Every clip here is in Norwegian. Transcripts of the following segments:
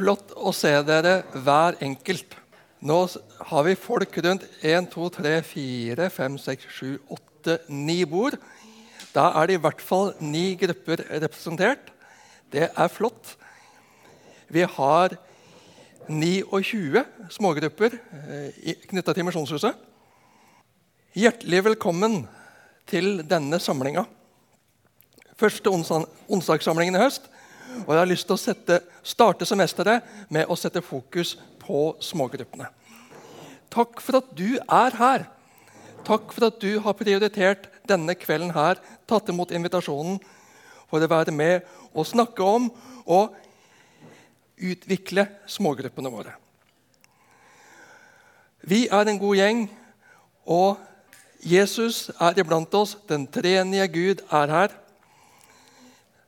Flott å se dere hver enkelt. Nå har vi folk rundt 1, 2, 3, 4, 5, 6, 7, 8, 9 bord. Da er det i hvert fall ni grupper representert. Det er flott. Vi har 29 smågrupper eh, knytta til Misjonshuset. Hjertelig velkommen til denne samlinga. Første onsdagssamlingen i høst. Og jeg har lyst til å sette, starte semesteret med å sette fokus på smågruppene. Takk for at du er her. Takk for at du har prioritert denne kvelden her, tatt imot invitasjonen for å være med og snakke om og utvikle smågruppene våre. Vi er en god gjeng, og Jesus er iblant oss. Den tredje Gud er her.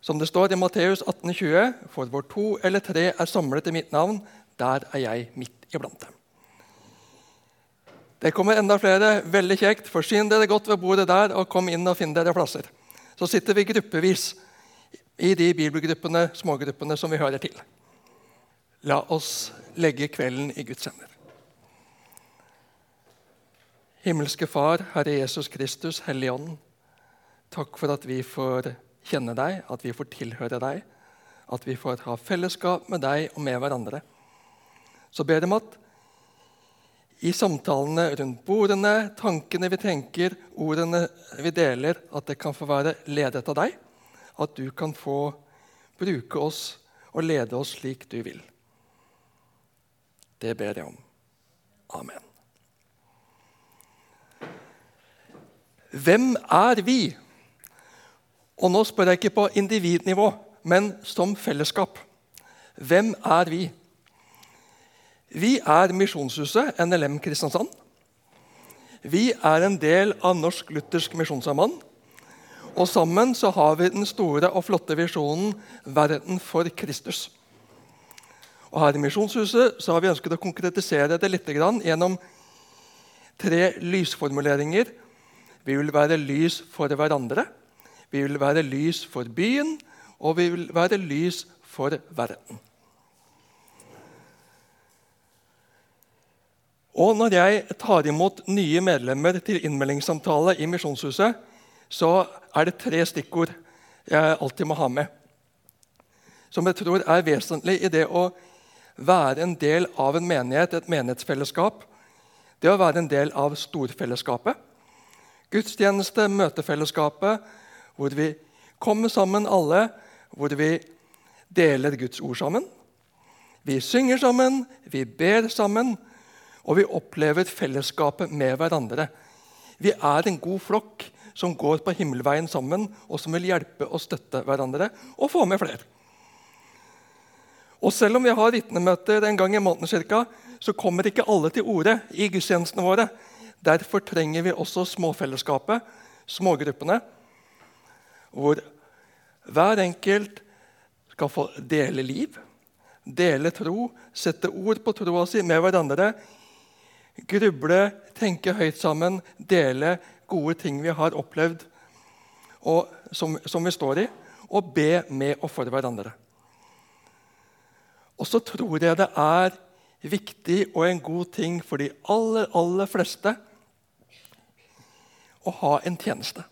Som det står i Matteus 18,20.: For hvor to eller tre er samlet i mitt navn, der er jeg midt iblant dem. Det kommer enda flere. Veldig kjekt. Forsyn dere godt ved bordet der, og kom inn og finn dere plasser. Så sitter vi gruppevis i de bibelgruppene, smågruppene som vi hører til. La oss legge kvelden i Guds hender. Himmelske Far, Herre Jesus Kristus, Hellige Ånd. Takk for at vi får kjenne deg, at vi får tilhøre deg, at vi får ha fellesskap med deg og med hverandre. Så ber jeg om at i samtalene rundt bordene, tankene vi tenker, ordene vi deler, at det kan få være ledet av deg. At du kan få bruke oss og lede oss slik du vil. Det ber jeg om. Amen. Hvem er vi? Og nå spør jeg ikke på individnivå, men som fellesskap. Hvem er vi? Vi er Misjonshuset NLM Kristiansand. Vi er en del av Norsk Luthersk Misjonssamband. Og sammen så har vi den store og flotte visjonen 'Verden for Kristus'. Og Her i Misjonshuset så har vi ønsket å konkretisere det litt gjennom tre lysformuleringer. Vi vil være lys for hverandre. Vi vil være lys for byen, og vi vil være lys for verden. Og når jeg tar imot nye medlemmer til innmeldingssamtale i Misjonshuset, så er det tre stikkord jeg alltid må ha med. Som jeg tror er vesentlig i det å være en del av en menighet, et menighetsfellesskap. Det å være en del av storfellesskapet. Gudstjeneste, møtefellesskapet, hvor vi kommer sammen alle, hvor vi deler Guds ord sammen. Vi synger sammen, vi ber sammen, og vi opplever fellesskapet med hverandre. Vi er en god flokk som går på himmelveien sammen, og som vil hjelpe og støtte hverandre og få med flere. Og Selv om vi har vitnemøter en gang i måneden, cirka, så kommer ikke alle til orde i gudstjenestene våre. Derfor trenger vi også småfellesskapet, smågruppene, hvor hver enkelt skal få dele liv, dele tro, sette ord på troa si med hverandre, gruble, tenke høyt sammen, dele gode ting vi har opplevd, og som, som vi står i, og be med og for hverandre. Og så tror jeg det er viktig og en god ting for de aller, aller fleste å ha en tjeneste.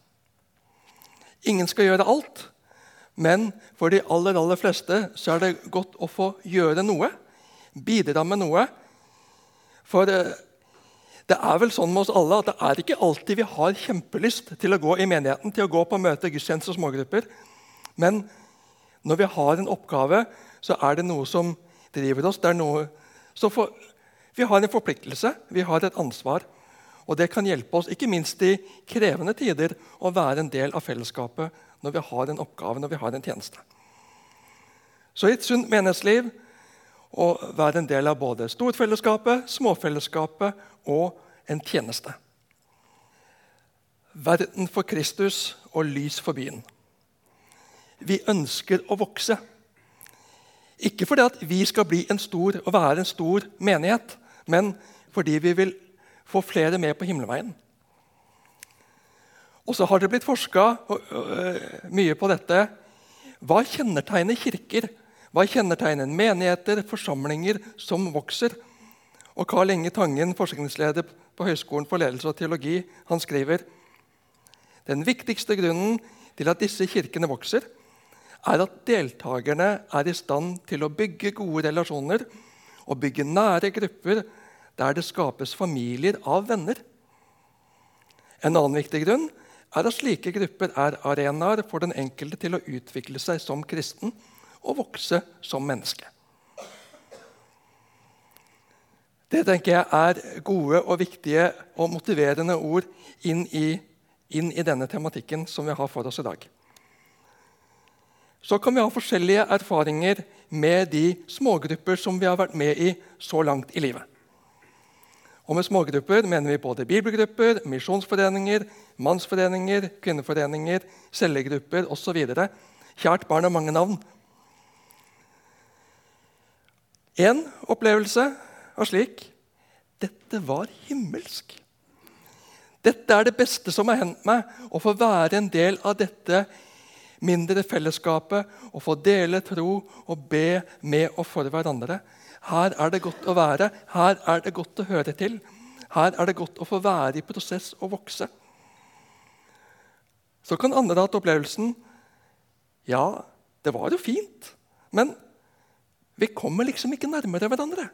Ingen skal gjøre alt, men for de aller, aller fleste så er det godt å få gjøre noe. Bidra med noe. For eh, det er vel sånn med oss alle at det er ikke alltid vi har kjempelyst til å gå i menigheten, til å gå på møte, gudstjeneste og smågrupper. Men når vi har en oppgave, så er det noe som driver oss. Det er noe, så for, vi har en forpliktelse, vi har et ansvar. Og det kan hjelpe oss, ikke minst i krevende tider, å være en del av fellesskapet når vi har en oppgave, når vi har en tjeneste. Så i et sunt menighetsliv å være en del av både storfellesskapet, småfellesskapet og en tjeneste. Verden for Kristus og lys for byen. Vi ønsker å vokse. Ikke fordi at vi skal bli en stor og være en stor menighet, men fordi vi vil få flere med på himmelveien. Og så har det blitt forska mye på dette. Hva kjennetegner kirker? Hva kjennetegner menigheter, forsamlinger som vokser? Og Karl Inge Tangen, forskningsleder på Høgskolen for ledelse og teologi, han skriver den viktigste grunnen til at disse kirkene vokser, er at deltakerne er i stand til å bygge gode relasjoner og bygge nære grupper der det skapes familier av venner. En annen viktig grunn er at slike grupper er arenaer for den enkelte til å utvikle seg som kristen og vokse som menneske. Det tenker jeg er gode og viktige og motiverende ord inn i, inn i denne tematikken som vi har for oss i dag. Så kan vi ha forskjellige erfaringer med de smågrupper som vi har vært med i så langt i livet. Og Med smågrupper mener vi både bibelgrupper, misjonsforeninger, mannsforeninger, kvinneforeninger, cellegrupper osv. Kjært barn har mange navn. En opplevelse var slik Dette var himmelsk. Dette er det beste som har hendt meg, å få være en del av dette mindre fellesskapet, å få dele tro og be med og for hverandre. Her er det godt å være, her er det godt å høre til. Her er det godt å få være i prosess og vokse. Så kan andre ha hatt opplevelsen Ja, det var jo fint, men vi kommer liksom ikke nærmere hverandre.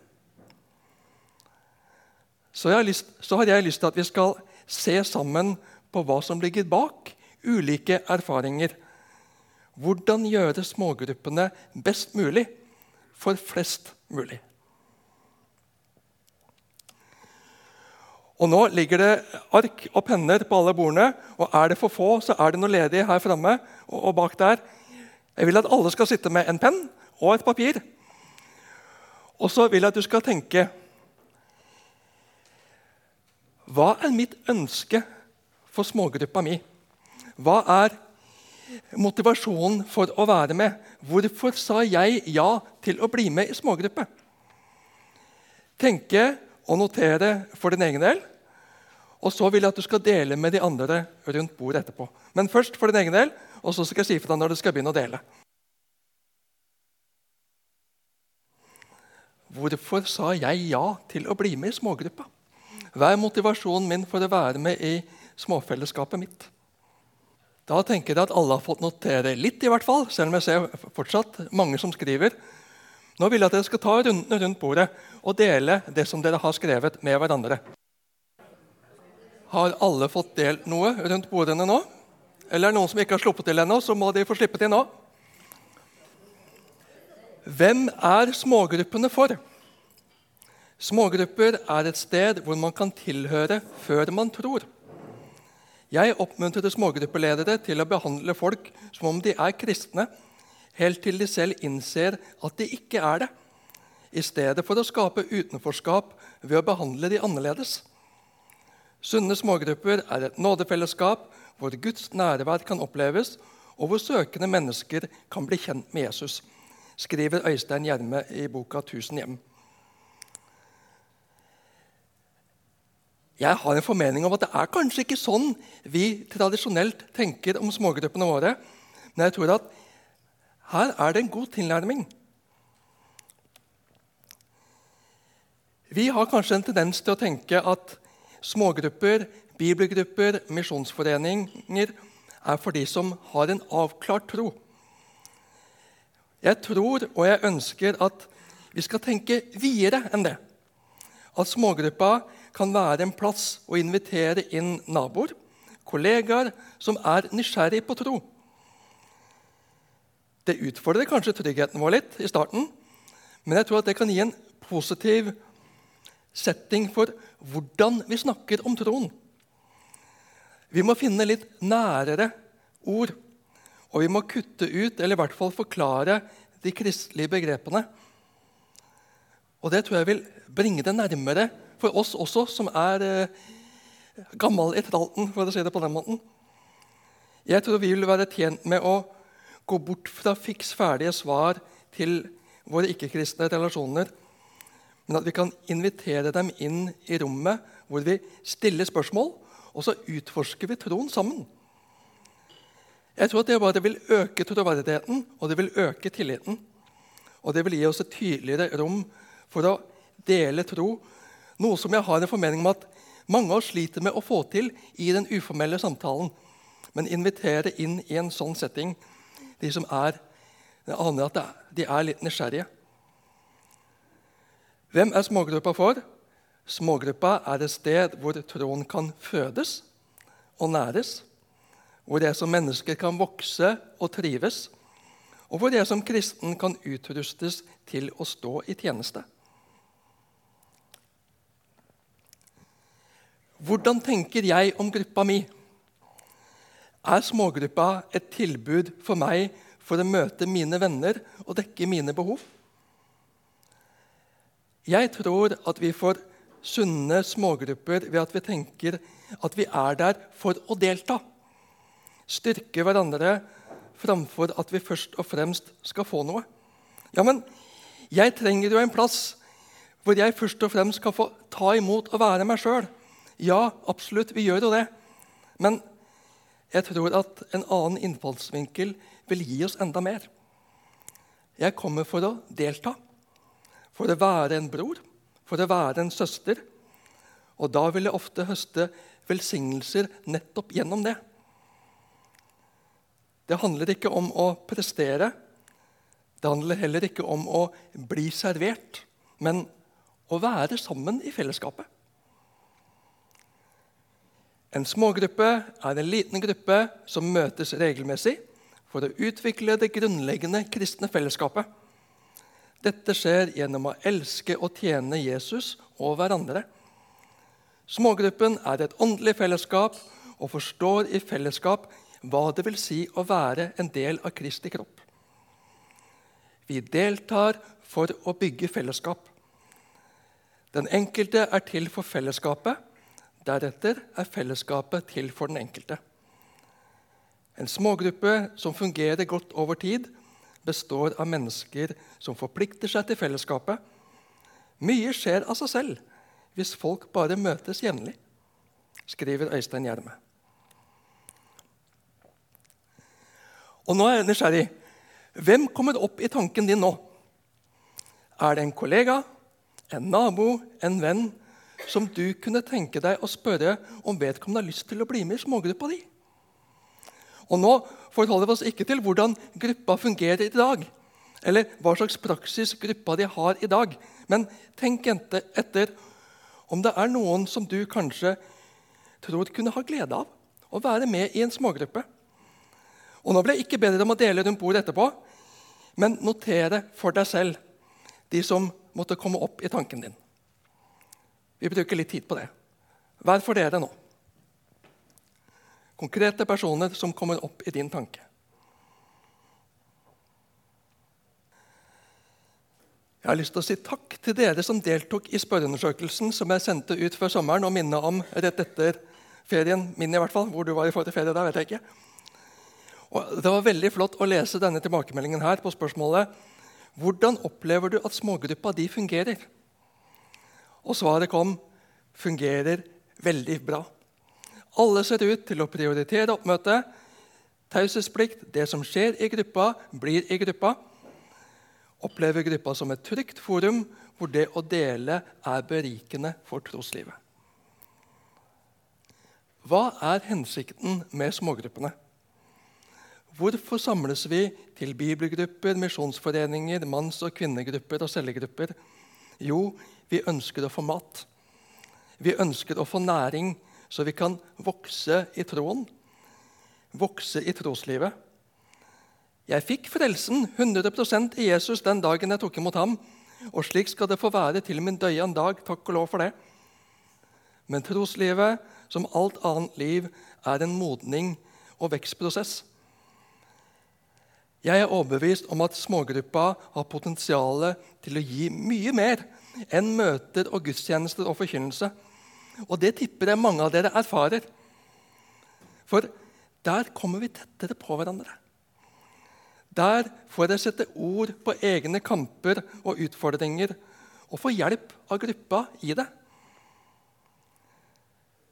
Så, har lyst, så har jeg lyst til at vi skal se sammen på hva som ligger bak ulike erfaringer. Hvordan gjøre smågruppene best mulig for flest mulig. Og Nå ligger det ark og penner på alle bordene. og Er det for få, så er det noe ledig her framme og bak der. Jeg vil at alle skal sitte med en penn og et papir. Og så vil jeg at du skal tenke Hva er mitt ønske for smågruppa mi? Hva er motivasjonen for å være med? Hvorfor sa jeg ja til å bli med i smågruppe? Tenke og notere for din egen del. Og så vil jeg at du skal dele med de andre rundt bordet etterpå. Men først for din egen del, og så skal jeg si fra når du skal begynne å dele. Hvorfor sa jeg ja til å bli med i smågruppa? Hva er motivasjonen min for å være med i småfellesskapet mitt? Da tenker jeg at alle har fått notere litt, i hvert fall, selv om jeg ser fortsatt mange som skriver. Nå vil jeg at dere skal ta rundene rundt bordet og dele det som dere har skrevet, med hverandre. Har alle fått delt noe rundt bordene nå? Eller er det noen som ikke har sluppet til ennå, så må de få slippe til nå. Hvem er smågruppene for? Smågrupper er et sted hvor man kan tilhøre før man tror. Jeg oppmuntrer smågruppeledere til å behandle folk som om de er kristne, helt til de selv innser at de ikke er det, i stedet for å skape utenforskap ved å behandle de annerledes. Sunne smågrupper er et nådefellesskap hvor Guds nærvær kan oppleves, og hvor søkende mennesker kan bli kjent med Jesus skriver Øystein Gjerme i boka 'Tusen hjem'. Jeg har en formening om at det er kanskje ikke sånn vi tradisjonelt tenker om smågruppene våre. Men jeg tror at her er det en god tilnærming. Vi har kanskje en tendens til å tenke at smågrupper, bibelgrupper, misjonsforeninger er for de som har en avklart tro. Jeg tror og jeg ønsker at vi skal tenke videre enn det. At smågruppa kan være en plass å invitere inn naboer, kollegaer som er nysgjerrig på tro. Det utfordrer kanskje tryggheten vår litt i starten, men jeg tror at det kan gi en positiv setting for hvordan vi snakker om troen. Vi må finne litt nærere ord og vi må kutte ut, eller i hvert fall forklare, de kristelige begrepene. Og det tror jeg vil bringe det nærmere for oss også, som er eh, gammel i tralten, for å si det på den måten. Jeg tror vi vil være tjent med å gå bort fra fiks ferdige svar til våre ikke-kristne relasjoner, men at vi kan invitere dem inn i rommet hvor vi stiller spørsmål, og så utforsker vi troen sammen. Jeg tror at det bare vil øke troverdigheten og det vil øke tilliten. Og det vil gi oss et tydeligere rom for å dele tro, noe som jeg har en formening om at mange av oss sliter med å få til i den uformelle samtalen. Men invitere inn i en sånn setting de som er Jeg aner at de er litt nysgjerrige. Hvem er smågruppa for? Smågruppa er et sted hvor troen kan fødes og næres. Hvor jeg som mennesker kan vokse og trives. Og hvor jeg som kristen kan utrustes til å stå i tjeneste. Hvordan tenker jeg om gruppa mi? Er smågruppa et tilbud for meg for å møte mine venner og dekke mine behov? Jeg tror at vi får sunne smågrupper ved at vi tenker at vi er der for å delta. Styrke hverandre framfor at vi først og fremst skal få noe. Ja, men jeg trenger jo en plass hvor jeg først og fremst skal få ta imot og være meg sjøl. Ja, absolutt, vi gjør jo det. Men jeg tror at en annen innfallsvinkel vil gi oss enda mer. Jeg kommer for å delta, for å være en bror, for å være en søster. Og da vil jeg ofte høste velsignelser nettopp gjennom det. Det handler ikke om å prestere. Det handler heller ikke om å bli servert, men å være sammen i fellesskapet. En smågruppe er en liten gruppe som møtes regelmessig for å utvikle det grunnleggende kristne fellesskapet. Dette skjer gjennom å elske og tjene Jesus og hverandre. Smågruppen er et åndelig fellesskap og forstår i fellesskap hva det vil si å være en del av Kristi kropp. Vi deltar for å bygge fellesskap. Den enkelte er til for fellesskapet, Deretter er fellesskapet til for den enkelte. En smågruppe som fungerer godt over tid, består av mennesker som forplikter seg til fellesskapet. Mye skjer av seg selv hvis folk bare møtes jevnlig, skriver Øystein Gjerme. Og nå er jeg nysgjerrig. Hvem kommer opp i tanken din nå? Er det en kollega, en nabo, en venn som du kunne tenke deg å spørre om vedkommende har lyst til å bli med i smågruppa di. Og Nå forholder vi oss ikke til hvordan gruppa fungerer i dag, eller hva slags praksis gruppa di har i dag, men tenk etter om det er noen som du kanskje tror kunne ha glede av å være med i en smågruppe. Og Nå ble jeg ikke bedre om å dele rundt bordet etterpå, men notere for deg selv de som måtte komme opp i tanken din. Vi bruker litt tid på det. Hver for dere nå. Konkrete personer som kommer opp i din tanke. Jeg har lyst til å si takk til dere som deltok i spørreundersøkelsen som jeg sendte ut før sommeren og minnet om rett etter ferien min. i hvert fall. Hvor du var i forrige ferie, der vet jeg ikke. Og det var veldig flott å lese denne tilbakemeldingen her på spørsmålet hvordan opplever du at smågruppa di fungerer. Og svaret kom fungerer veldig bra. Alle ser ut til å prioritere oppmøtet. Taushetsplikt, det som skjer i gruppa, blir i gruppa. Opplever gruppa som et trygt forum hvor det å dele er berikende for troslivet. Hva er hensikten med smågruppene? Hvorfor samles vi til bibelgrupper, misjonsforeninger, manns- og kvinnegrupper og cellegrupper? Jo, vi ønsker å få mat. Vi ønsker å få næring, så vi kan vokse i troen. Vokse i troslivet. Jeg fikk frelsen 100% i Jesus den dagen jeg tok imot ham. Og slik skal det få være til min døye en dag. Takk og lov for det. Men troslivet, som alt annet liv, er en modning og vekstprosess. Jeg er overbevist om at smågruppa har potensial til å gi mye mer enn møter og gudstjenester og forkynnelse. Og det tipper jeg mange av dere erfarer. For der kommer vi tettere på hverandre. Der får jeg sette ord på egne kamper og utfordringer og få hjelp av gruppa i det.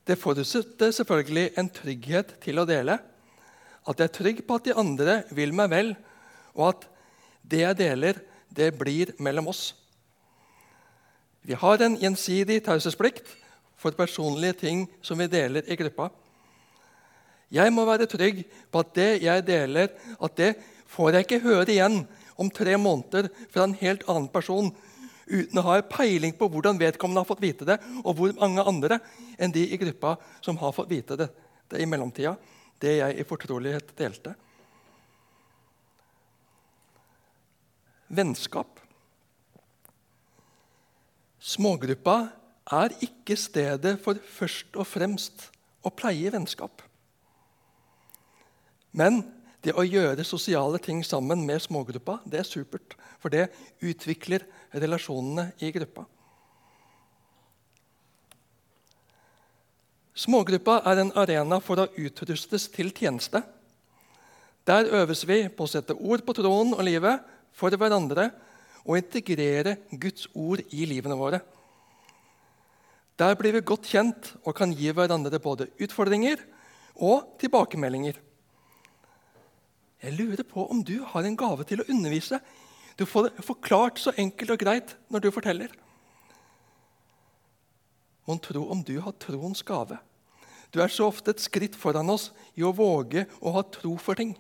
Det forutsetter selvfølgelig en trygghet til å dele. At jeg er trygg på at de andre vil meg vel, og at det jeg deler, det blir mellom oss. Vi har en gjensidig taushetsplikt for personlige ting som vi deler i gruppa. Jeg må være trygg på at det jeg deler, at det får jeg ikke høre igjen om tre måneder fra en helt annen person uten å ha peiling på hvordan vedkommende har fått vite det, og hvor mange andre enn de i gruppa som har fått vite det, det i mellomtida, det jeg i fortrolighet delte. Vennskap. Smågruppa er ikke stedet for først og fremst å pleie vennskap. Men det å gjøre sosiale ting sammen med smågruppa det er supert. For det utvikler relasjonene i gruppa. Smågruppa er en arena for å utrustes til tjeneste. Der øves vi på å sette ord på troen og livet for hverandre og integrere Guds ord i livene våre. Der blir vi godt kjent og kan gi hverandre både utfordringer og tilbakemeldinger. Jeg lurer på om du har en gave til å undervise. Du får det forklart så enkelt og greit når du forteller. Mon tro om du har troens gave. Du er så ofte et skritt foran oss i å våge å ha tro for ting.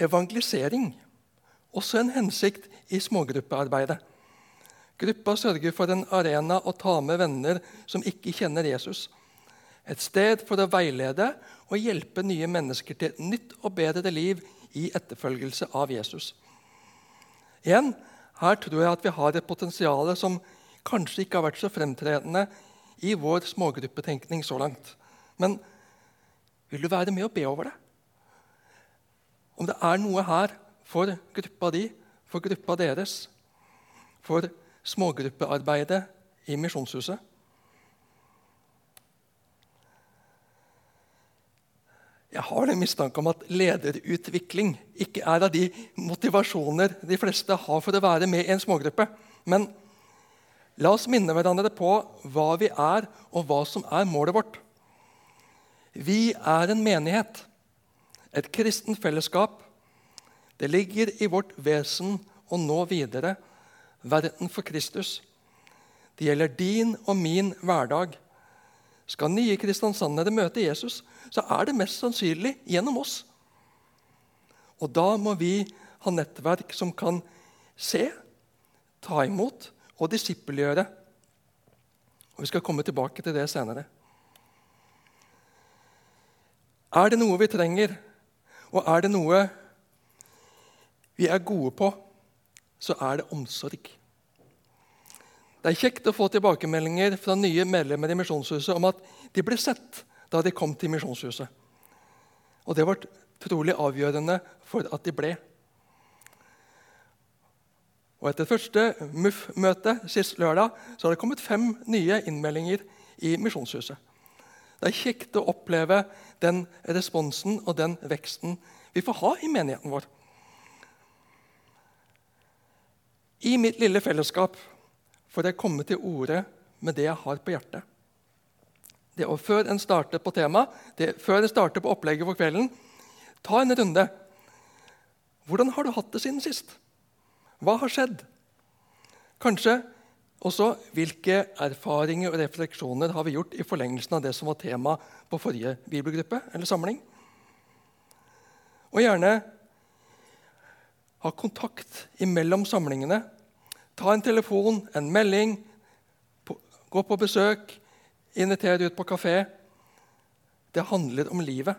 Evangelisering også en hensikt i smågruppearbeidet. Gruppa sørger for en arena å ta med venner som ikke kjenner Jesus. Et sted for å veilede og hjelpe nye mennesker til et nytt og bedre liv i etterfølgelse av Jesus. Igjen, her tror jeg at vi har et potensial som kanskje ikke har vært så fremtredende i vår smågruppetenkning så langt. Men vil du være med og be over det? Om det er noe her for gruppa di, for gruppa deres, for smågruppearbeidet i Misjonshuset? Jeg har en mistanke om at lederutvikling ikke er av de motivasjoner de fleste har for å være med i en smågruppe. Men la oss minne hverandre på hva vi er, og hva som er målet vårt. Vi er en menighet, et kristent fellesskap. Det ligger i vårt vesen å nå videre verden for Kristus. Det gjelder din og min hverdag. Skal nye kristiansandere møte Jesus, så er det mest sannsynlig gjennom oss. Og da må vi ha nettverk som kan se, ta imot og disippelgjøre. Og Vi skal komme tilbake til det senere. Er det noe vi trenger, og er det noe vi er gode på, så er det omsorg. Det er kjekt å få tilbakemeldinger fra nye medlemmer i Misjonshuset om at de ble sett da de kom til Misjonshuset. Og det var trolig avgjørende for at de ble. Og Etter første MUF-møte sist lørdag så har det kommet fem nye innmeldinger i Misjonshuset. Det er kjekt å oppleve den responsen og den veksten vi får ha i menigheten vår. I mitt lille fellesskap får jeg komme til orde med det jeg har på hjertet. Det å Før en starter på tema, det, før en starter på opplegget for kvelden, ta en runde. Hvordan har du hatt det siden sist? Hva har skjedd? Kanskje også hvilke erfaringer og refleksjoner har vi gjort i forlengelsen av det som var tema på forrige bibelgruppe eller samling? Og gjerne ha kontakt imellom samlingene Ta en telefon, en melding, gå på besøk, invitere ut på kafé. Det handler om livet.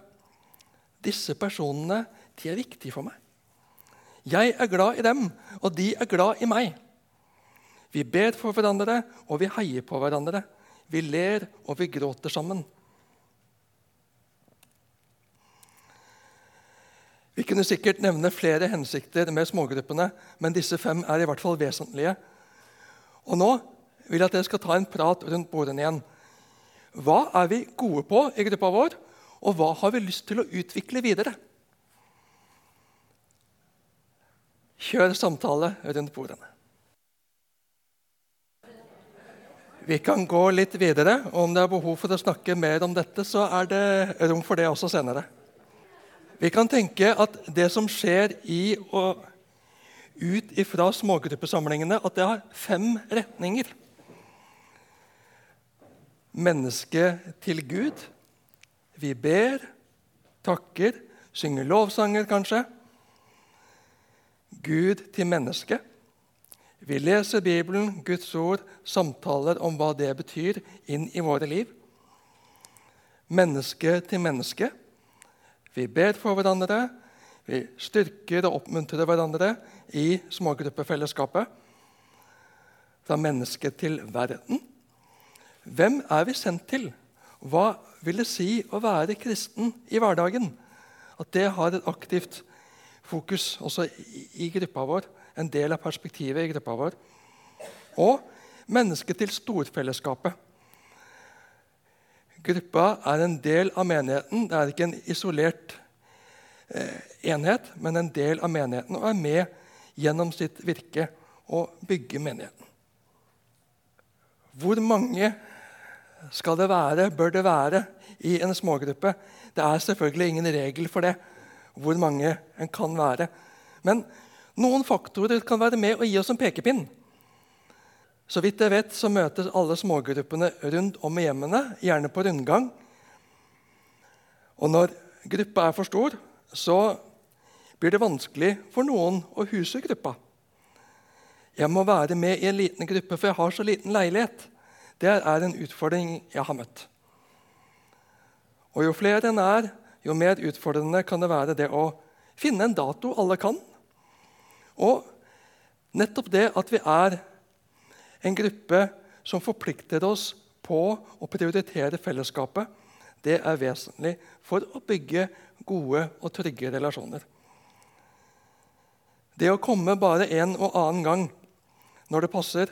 Disse personene de er viktige for meg. Jeg er glad i dem, og de er glad i meg. Vi ber for hverandre, og vi heier på hverandre. Vi ler, og vi gråter sammen. Vi kunne sikkert nevne flere hensikter med smågruppene, men disse fem er i hvert fall vesentlige. Og Nå vil jeg at dere skal ta en prat rundt bordene igjen. Hva er vi gode på i gruppa vår, og hva har vi lyst til å utvikle videre? Kjør samtale rundt bordene. Vi kan gå litt videre, og om det er behov for å snakke mer om dette, så er det rom for det også senere. Vi kan tenke at det som skjer i og ut ifra smågruppesamlingene, at det har fem retninger. Menneske til Gud. Vi ber, takker, synger lovsanger, kanskje. Gud til menneske. Vi leser Bibelen, Guds ord, samtaler om hva det betyr inn i våre liv. Menneske til menneske. Vi ber for hverandre, vi styrker og oppmuntrer hverandre i smågruppefellesskapet. Fra menneske til verden. Hvem er vi sendt til? Hva vil det si å være kristen i hverdagen? At det har et aktivt fokus også i, gruppa vår. En del av perspektivet i gruppa vår. Og mennesket til storfellesskapet. Gruppa er en del av menigheten. Det er ikke en isolert eh, enhet, men en del av menigheten og er med gjennom sitt virke å bygge menigheten. Hvor mange skal det være, bør det være, i en smågruppe? Det er selvfølgelig ingen regel for det, hvor mange en kan være. Men noen faktorer kan være med og gi oss en pekepinn. Så vidt jeg vet, så møtes alle smågruppene rundt om i hjemmene, gjerne på rundgang. Og når gruppa er for stor, så blir det vanskelig for noen å huse gruppa. Jeg må være med i en liten gruppe, for jeg har så liten leilighet. Det er en utfordring jeg har møtt. Og Jo flere en er, jo mer utfordrende kan det være det å finne en dato alle kan. Og nettopp det at vi er en gruppe som forplikter oss på å prioritere fellesskapet, det er vesentlig for å bygge gode og trygge relasjoner. Det å komme bare en og annen gang når det passer,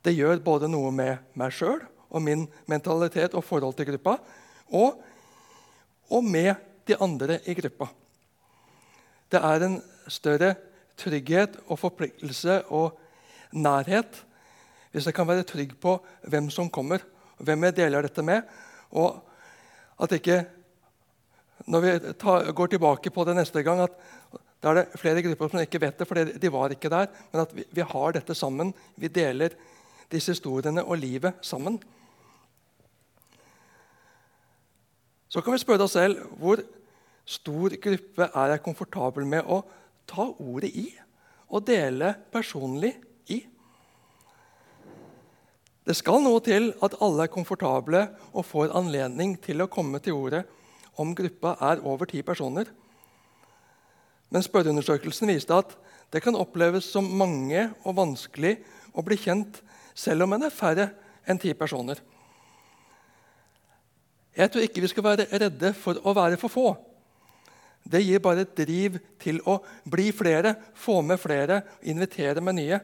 det gjør både noe med meg sjøl og min mentalitet og forhold til gruppa, og, og med de andre i gruppa. Det er en større trygghet og forpliktelse og nærhet hvis jeg kan være trygg på hvem som kommer, hvem jeg deler dette med, og at ikke når vi tar, går tilbake på det neste gang, at da er det flere grupper som ikke vet det, for de var ikke der. Men at vi, vi har dette sammen. Vi deler disse historiene og livet sammen. Så kan vi spørre oss selv hvor stor gruppe er jeg komfortabel med å ta ordet i og dele personlig i. Det skal noe til at alle er komfortable og får anledning til å komme til ordet om gruppa er over ti personer. Men spørreundersøkelsen viste at det kan oppleves som mange og vanskelig å bli kjent selv om en er færre enn ti personer. Jeg tror ikke vi skal være redde for å være for få. Det gir bare et driv til å bli flere, få med flere, invitere med nye.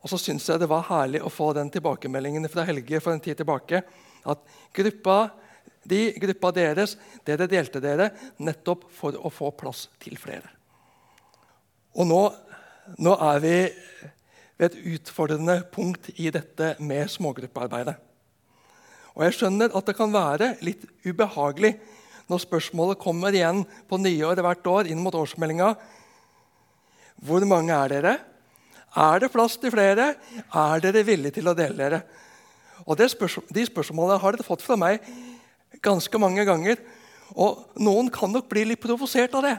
Og så syns jeg det var herlig å få den tilbakemeldingen fra Helge for en tid tilbake. At gruppa, de, gruppa deres, dere delte dere nettopp for å få plass til flere. Og nå, nå er vi ved et utfordrende punkt i dette med smågruppearbeidet. Og jeg skjønner at det kan være litt ubehagelig når spørsmålet kommer igjen på nyåret hvert år inn mot årsmeldinga. Hvor mange er dere? Er det plass til flere? Er dere villige til å dele dere? Og spørs De spørsmålene har dere fått fra meg ganske mange ganger. Og noen kan nok bli litt provosert av det.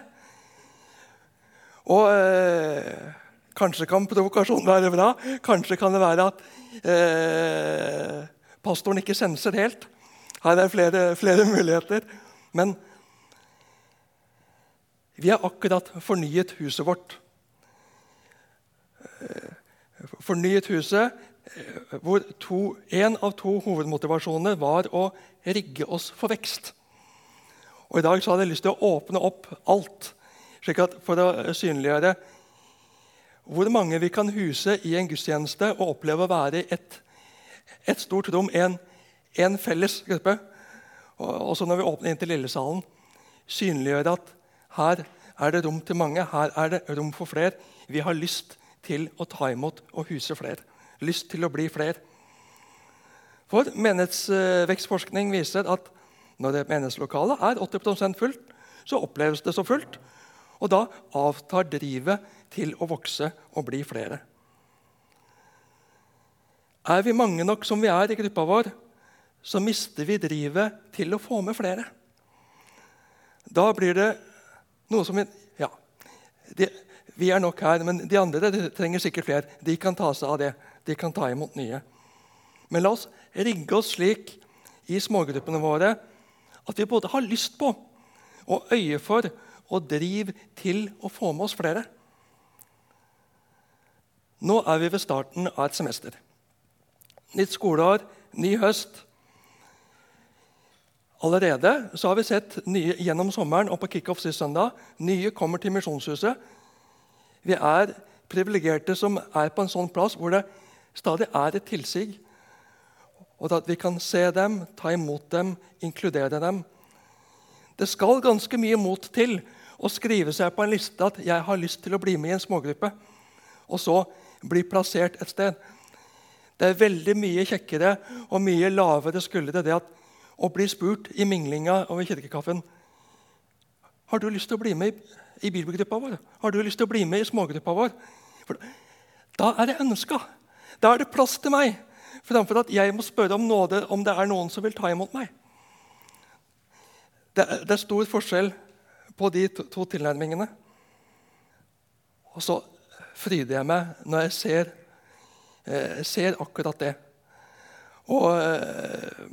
Og øh, Kanskje kan provokasjonen være bra. Kanskje kan det være at øh, pastoren ikke senser helt. Her er flere, flere muligheter. Men vi har akkurat fornyet huset vårt. Eh, fornyet huset, eh, hvor to, en av to hovedmotivasjoner var å rigge oss for vekst. Og I dag så hadde jeg lyst til å åpne opp alt slik at for å synliggjøre hvor mange vi kan huse i en gudstjeneste og oppleve å være et, et stort rom, en, en felles gruppe. Og også når vi åpner inn til Lillesalen, synliggjøre at her er det rom til mange, her er det rom for flere. Vi har lyst til å ta imot og huse flere. Lyst til å bli flere. For Menighetsvekstforskning viser at Når menighetslokalet menighetslokale er 80% fullt, så oppleves det så fullt. Og da avtar drivet til å vokse og bli flere. Er vi mange nok som vi er i gruppa vår, så mister vi drivet til å få med flere. Da blir det noe som Ja, de, vi er nok her, men de andre de trenger sikkert flere. De kan ta seg av det. De kan ta imot nye. Men la oss rigge oss slik i smågruppene våre at vi både har lyst på og øye for og driv til å få med oss flere. Nå er vi ved starten av et semester. Nytt skoleår, ny høst. Allerede så har vi sett nye gjennom sommeren og på kickoff sist søndag. Nye kommer til Misjonshuset. Vi er privilegerte som er på en sånn plass hvor det stadig er et tilsig. Og at vi kan se dem, ta imot dem, inkludere dem. Det skal ganske mye mot til å skrive seg på en liste at 'jeg har lyst til å bli med i en smågruppe', og så bli plassert et sted. Det er veldig mye kjekkere og mye lavere skuldre det at å blir spurt i minglinga over kirkekaffen har du lyst til å bli med i, bibelgruppa vår. Har du lyst til å bli med i smågruppa vår? For da er det ønska. Da er det plass til meg. Framfor at jeg må spørre om nåde om det er noen som vil ta imot meg. Det, det er stor forskjell på de to, to tilnærmingene. Og så fryder jeg meg når jeg ser, eh, ser akkurat det. Og eh,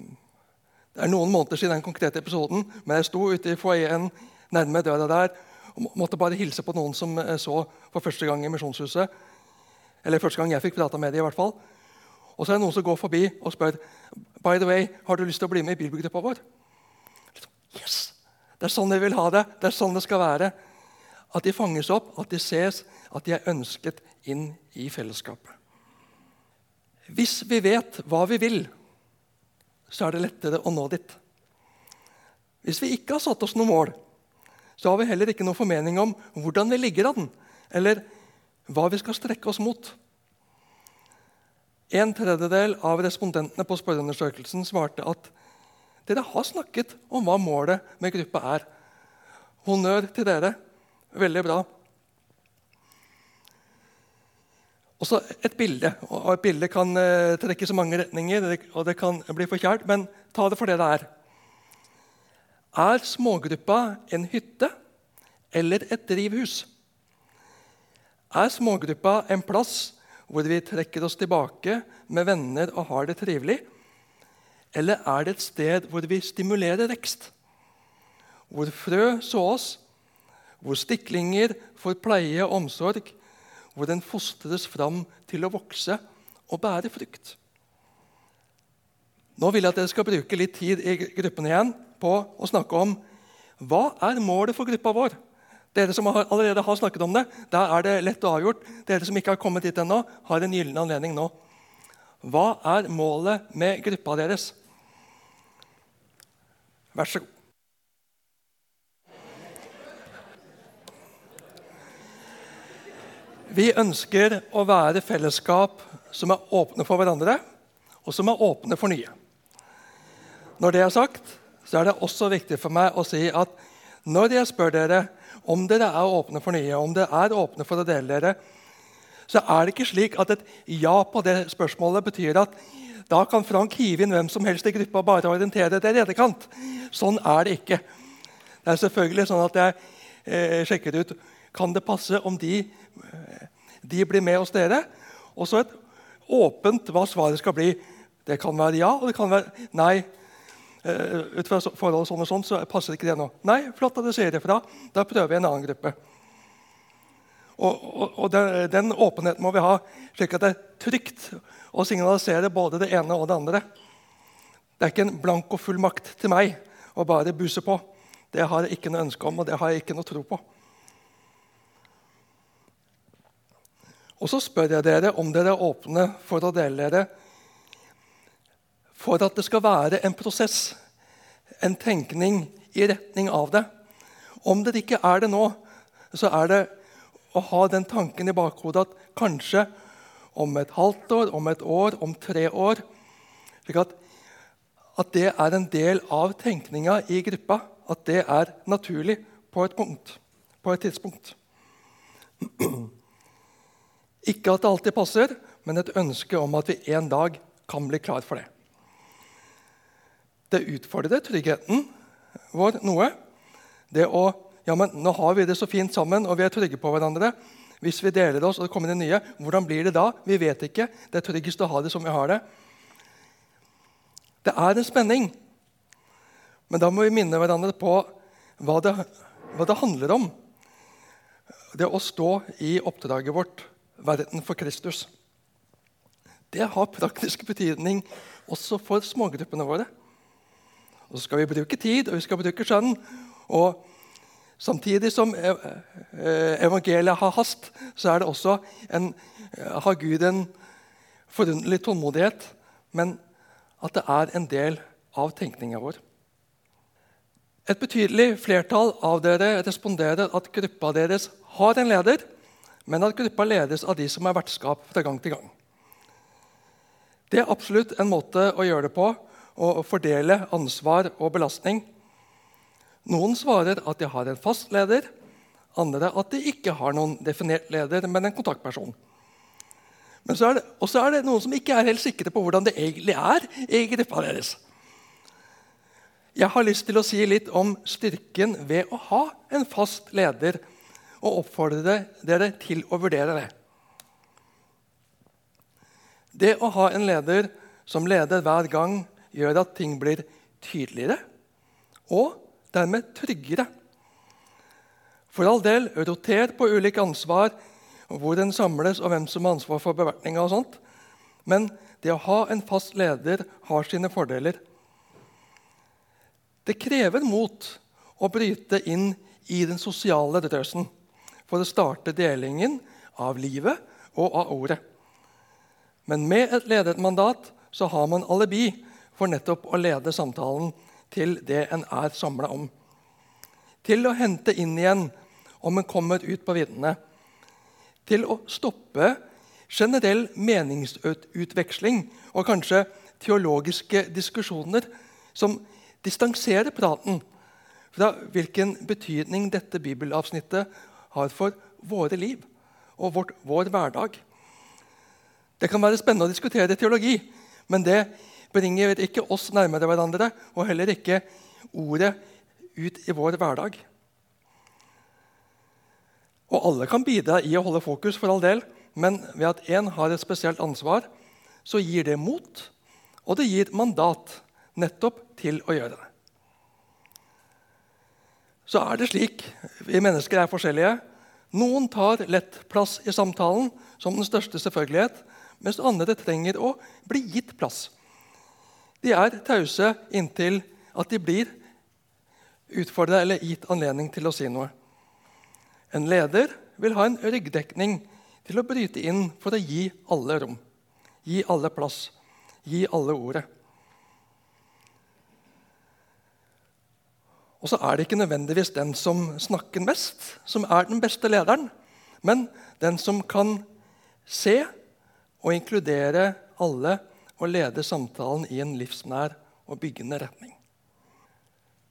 Det er noen måneder siden den konkrete episoden, men jeg sto ute i foajeen nærme døra der og måtte bare hilse på noen som jeg så for første gang i Misjonshuset. Eller første gang jeg fikk prata med dem. i hvert fall. Og så er det noen som går forbi og spør By the way, har du lyst til å bli med i bibelgruppa vår. Yes! Det er sånn vi vil ha det. Det er sånn det skal være. At de fanges opp, at de ses, at de er ønsket inn i fellesskapet. Hvis vi vet hva vi vil, så er det lettere å nå dit. Hvis vi ikke har satt oss noe mål, så har vi heller ikke noen formening om hvordan vi ligger an, eller hva vi skal strekke oss mot. En tredjedel av respondentene på spørreundersøkelsen svarte at dere har snakket om hva målet med gruppa er. Honnør til dere. Veldig bra. Også et bilde. og Et bilde kan trekkes trekke så mange retninger, og det kan bli for kjært, men ta det for det det er. Er smågruppa en hytte eller et drivhus? Er smågruppa en plass hvor vi trekker oss tilbake med venner og har det trivelig? Eller er det et sted hvor vi stimulerer vekst? Hvor frø sås, hvor stiklinger får pleie og omsorg, hvor den fostres fram til å vokse og bære frukt. Nå vil jeg at dere skal bruke litt tid i gruppen igjen på å snakke om hva er målet for gruppa vår. Dere som allerede har snakket om det, der er det lett og avgjort. Dere som ikke har kommet dit ennå, har en gyllen anledning nå. Hva er målet med gruppa deres? Vær så god. Vi ønsker å være fellesskap som er åpne for hverandre, og som er åpne for nye. Når det er sagt, så er det også viktig for meg å si at når jeg spør dere om dere er åpne for nye, om dere er åpne for å dele dere, så er det ikke slik at et ja på det spørsmålet betyr at da kan Frank hive inn hvem som helst i gruppa bare orientere til redekant. Sånn er det ikke. Det er selvfølgelig sånn at jeg eh, sjekker ut kan det passe om de, eh, de blir med hos dere. Og så et åpent hva svaret skal bli. Det kan være ja, og det kan være nei. Uh, ut fra forhold sånn og sånn, så passer ikke det nå. Nei, flott at dere sier ifra. fra. Da prøver vi en annen gruppe. Og, og, og den, den, åpenheten må vi ha, slik at det er trygt å signalisere både det ene og det andre. Det er ikke en blank og full makt til meg å bare buse på. Det har jeg ikke noe ønske om, og det har jeg ikke noe tro på. Og så spør jeg dere om dere er åpne for å dele dere for at det skal være en prosess, en tenkning i retning av det. Om det ikke er det nå, så er det å ha den tanken i bakhodet at kanskje om et halvt år, om et år, om tre år slik at, at det er en del av tenkninga i gruppa. At det er naturlig på et punkt, på et tidspunkt. Ikke at det alltid passer, men et ønske om at vi en dag kan bli klar for det. Det utfordrer tryggheten vår noe. Det å ja, men Nå har vi det så fint sammen, og vi er trygge på hverandre. Hvis vi deler oss, og det kommer inn nye, hvordan blir det da? Vi vet ikke. Det er tryggest å ha det som vi har det. Det er en spenning. Men da må vi minne hverandre på hva det, hva det handler om. Det å stå i oppdraget vårt, verden for Kristus. Det har praktisk betydning også for smågruppene våre. Og så skal vi bruke tid og vi skal bruke skjønn. Og Samtidig som evangeliet har hast, så er det også en, har Gud en forunderlig tålmodighet. Men at det er en del av tenkninga vår. Et betydelig flertall av dere responderer at gruppa deres har en leder, men at gruppa ledes av de som er vertskap fra gang til gang. Det er absolutt en måte å gjøre det på, å fordele ansvar og belastning. Noen svarer at de har en fast leder, andre at de ikke har noen definert leder, men en kontaktperson. Men så er det, er det noen som ikke er helt sikre på hvordan det egentlig er i gruppa deres. Jeg har lyst til å si litt om styrken ved å ha en fast leder, og oppfordre dere til å vurdere det. Det å ha en leder som leder hver gang, gjør at ting blir tydeligere og dermed tryggere. For all del, roter på ulike ansvar, hvor den samles, og hvem som har ansvar for bevertninga. og sånt. Men det å ha en fast leder har sine fordeler. Det krever mot å bryte inn i den sosiale drøsen for å starte delingen av livet og av ordet. Men med et ledet mandat så har man alibi for nettopp å lede samtalen til det en er samla om. Til å hente inn igjen om en kommer ut på viddene. Til å stoppe generell meningsutveksling og kanskje teologiske diskusjoner som distanserer praten fra hvilken betydning dette bibelavsnittet har for våre liv og vårt, vår hverdag. Det kan være spennende å diskutere teologi, men det bringer ikke oss nærmere hverandre, og heller ikke ordet ut i vår hverdag. Og alle kan bidra i å holde fokus, for all del, men ved at én har et spesielt ansvar, så gir det mot, og det gir mandat nettopp til å gjøre det. Så er det slik vi mennesker er forskjellige. Noen tar lett plass i samtalen som den største selvfølgelighet, mens andre trenger å bli gitt plass. De er tause inntil at de blir utfordra eller gitt anledning til å si noe. En leder vil ha en ryggdekning til å bryte inn for å gi alle rom, gi alle plass, gi alle ordet. Og så er det ikke nødvendigvis den som snakker mest, som er den beste lederen, men den som kan se og inkludere alle og lede samtalen i en livsnær og byggende retning.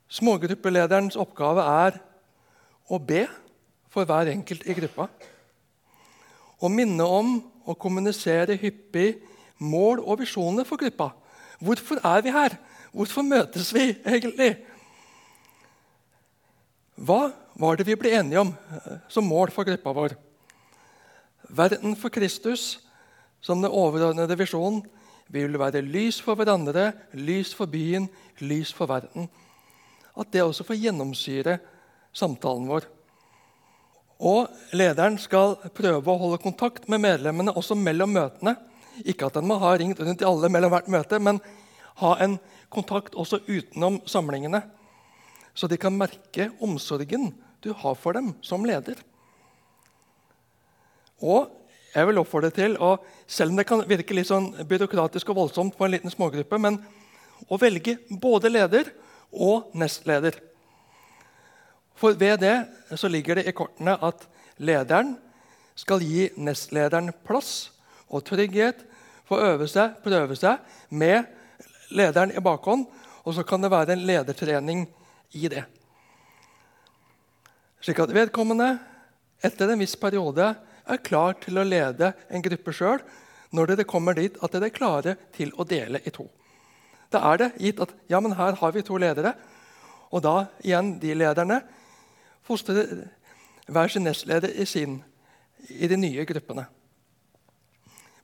Smågruppelederens oppgave er å be for hver enkelt i gruppa. Å minne om og kommunisere hyppig mål og visjoner for gruppa. Hvorfor er vi her? Hvorfor møtes vi egentlig? Hva var det vi ble enige om eh, som mål for gruppa vår? Verden for Kristus som den overordnede visjonen vi vil være lys for hverandre, lys for byen, lys for verden. At det også får gjennomsyre samtalen vår. Og Lederen skal prøve å holde kontakt med medlemmene også mellom møtene. Ikke at han må ha ringt rundt til alle mellom hvert møte, men ha en kontakt også utenom samlingene. Så de kan merke omsorgen du har for dem som leder. Og jeg vil oppfordre til, og selv om det kan virke litt sånn byråkratisk og voldsomt på en liten smågruppe, men å velge både leder og nestleder. For ved det så ligger det i kortene at lederen skal gi nestlederen plass og trygghet for å øve seg, prøve seg med lederen i bakhånd, og så kan det være en ledertrening i det. Slik at vedkommende etter en viss periode er klar til å lede en gruppe sjøl når dere kommer dit at dere er klare til å dele i to. Da er det gitt at ja, men her har vi to ledere, og da igjen de lederne fostrer hver sin nestleder i, sin, i de nye gruppene.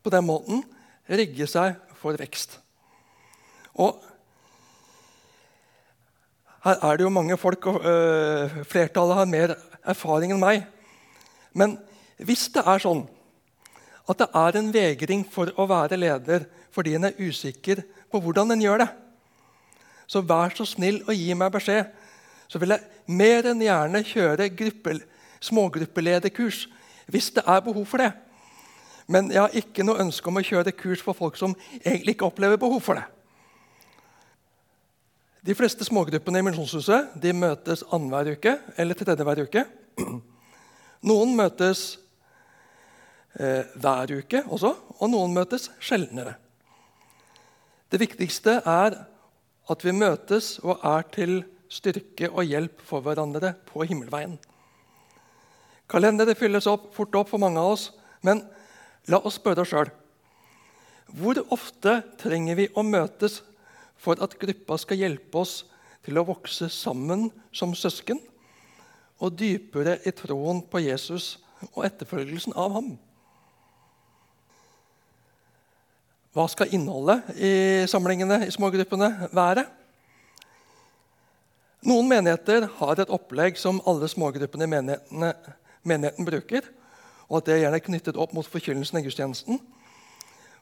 På den måten rigge seg for vekst. Og her er det jo mange folk, og øh, flertallet har mer erfaring enn meg. Men hvis det er sånn at det er en vegring for å være leder fordi en er usikker på hvordan en gjør det, så vær så snill å gi meg beskjed. Så vil jeg mer enn gjerne kjøre gruppe, smågruppelederkurs hvis det er behov for det. Men jeg har ikke noe ønske om å kjøre kurs for folk som egentlig ikke opplever behov for det. De fleste smågruppene i Misjonshuset de møtes annenhver uke eller tredje hver uke. Noen møtes eh, hver uke også, og noen møtes sjeldnere. Det viktigste er at vi møtes og er til styrke og hjelp for hverandre på himmelveien. Kalenderet fylles opp, fort opp for mange av oss, men la oss spørre oss sjøl. Hvor ofte trenger vi å møtes for at gruppa skal hjelpe oss til å vokse sammen som søsken og dypere i troen på Jesus og etterfølgelsen av ham. Hva skal innholdet i samlingene i smågruppene være? Noen menigheter har et opplegg som alle smågruppene i menigheten bruker, og at det er gjerne er knyttet opp mot forkynnelsen i gudstjenesten.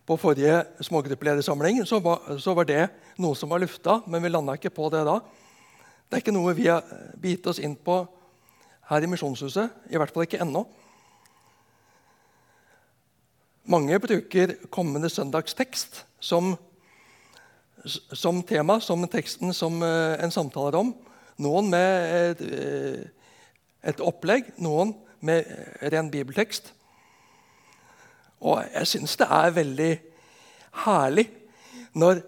På forrige smågruppeledersamling så var, så var, det noe som var lufta, men vi landa ikke på det da. Det er ikke noe vi har bitt oss inn på her i Misjonshuset. I hvert fall ikke ennå. Mange bruker kommende søndags tekst som, som, tema, som teksten som uh, en samtaler om. Noen med et, uh, et opplegg, noen med ren bibeltekst. Og jeg syns det er veldig herlig når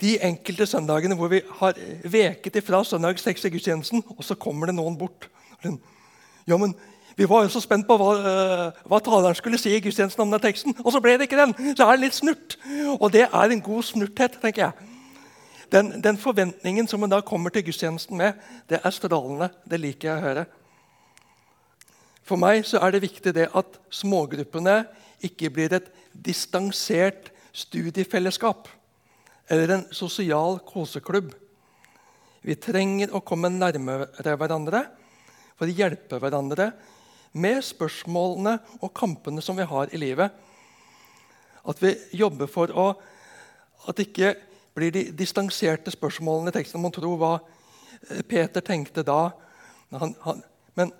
de enkelte søndagene hvor vi har veket ifra søndagstekst i gudstjenesten, og så kommer det noen bort. Ja, men Vi var jo så spent på hva, uh, hva taleren skulle si i gudstjenesten om den teksten, og så ble det ikke den! Så er det litt snurt. Og det er en god snurthet, tenker jeg. Den, den forventningen som en da kommer til gudstjenesten med, det er strålende. Det liker jeg å høre. For meg så er det viktig det at smågruppene ikke blir et distansert studiefellesskap eller en sosial koseklubb. Vi trenger å komme nærmere hverandre for å hjelpe hverandre med spørsmålene og kampene som vi har i livet. At vi jobber for å at ikke blir de distanserte spørsmålene i teksten. Man tror hva Peter tenkte da. Han, han, men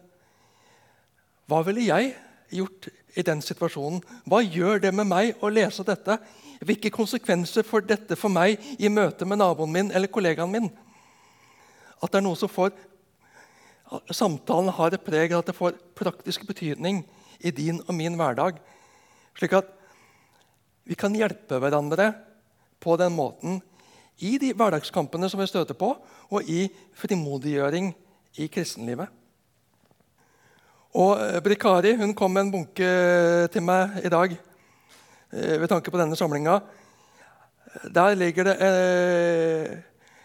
hva ville jeg gjort i den situasjonen? Hva gjør det med meg å lese dette? Hvilke konsekvenser får dette for meg i møte med naboen min eller kollegaen min? At det er noe som får Samtalen har et preg av at det får praktisk betydning i din og min hverdag. Slik at vi kan hjelpe hverandre på den måten i de hverdagskampene som vi støter på, og i frimodiggjøring i kristenlivet. Og eh, Brikari hun kom med en bunke til meg i dag eh, ved tanke på denne samlinga. Der ligger det en eh,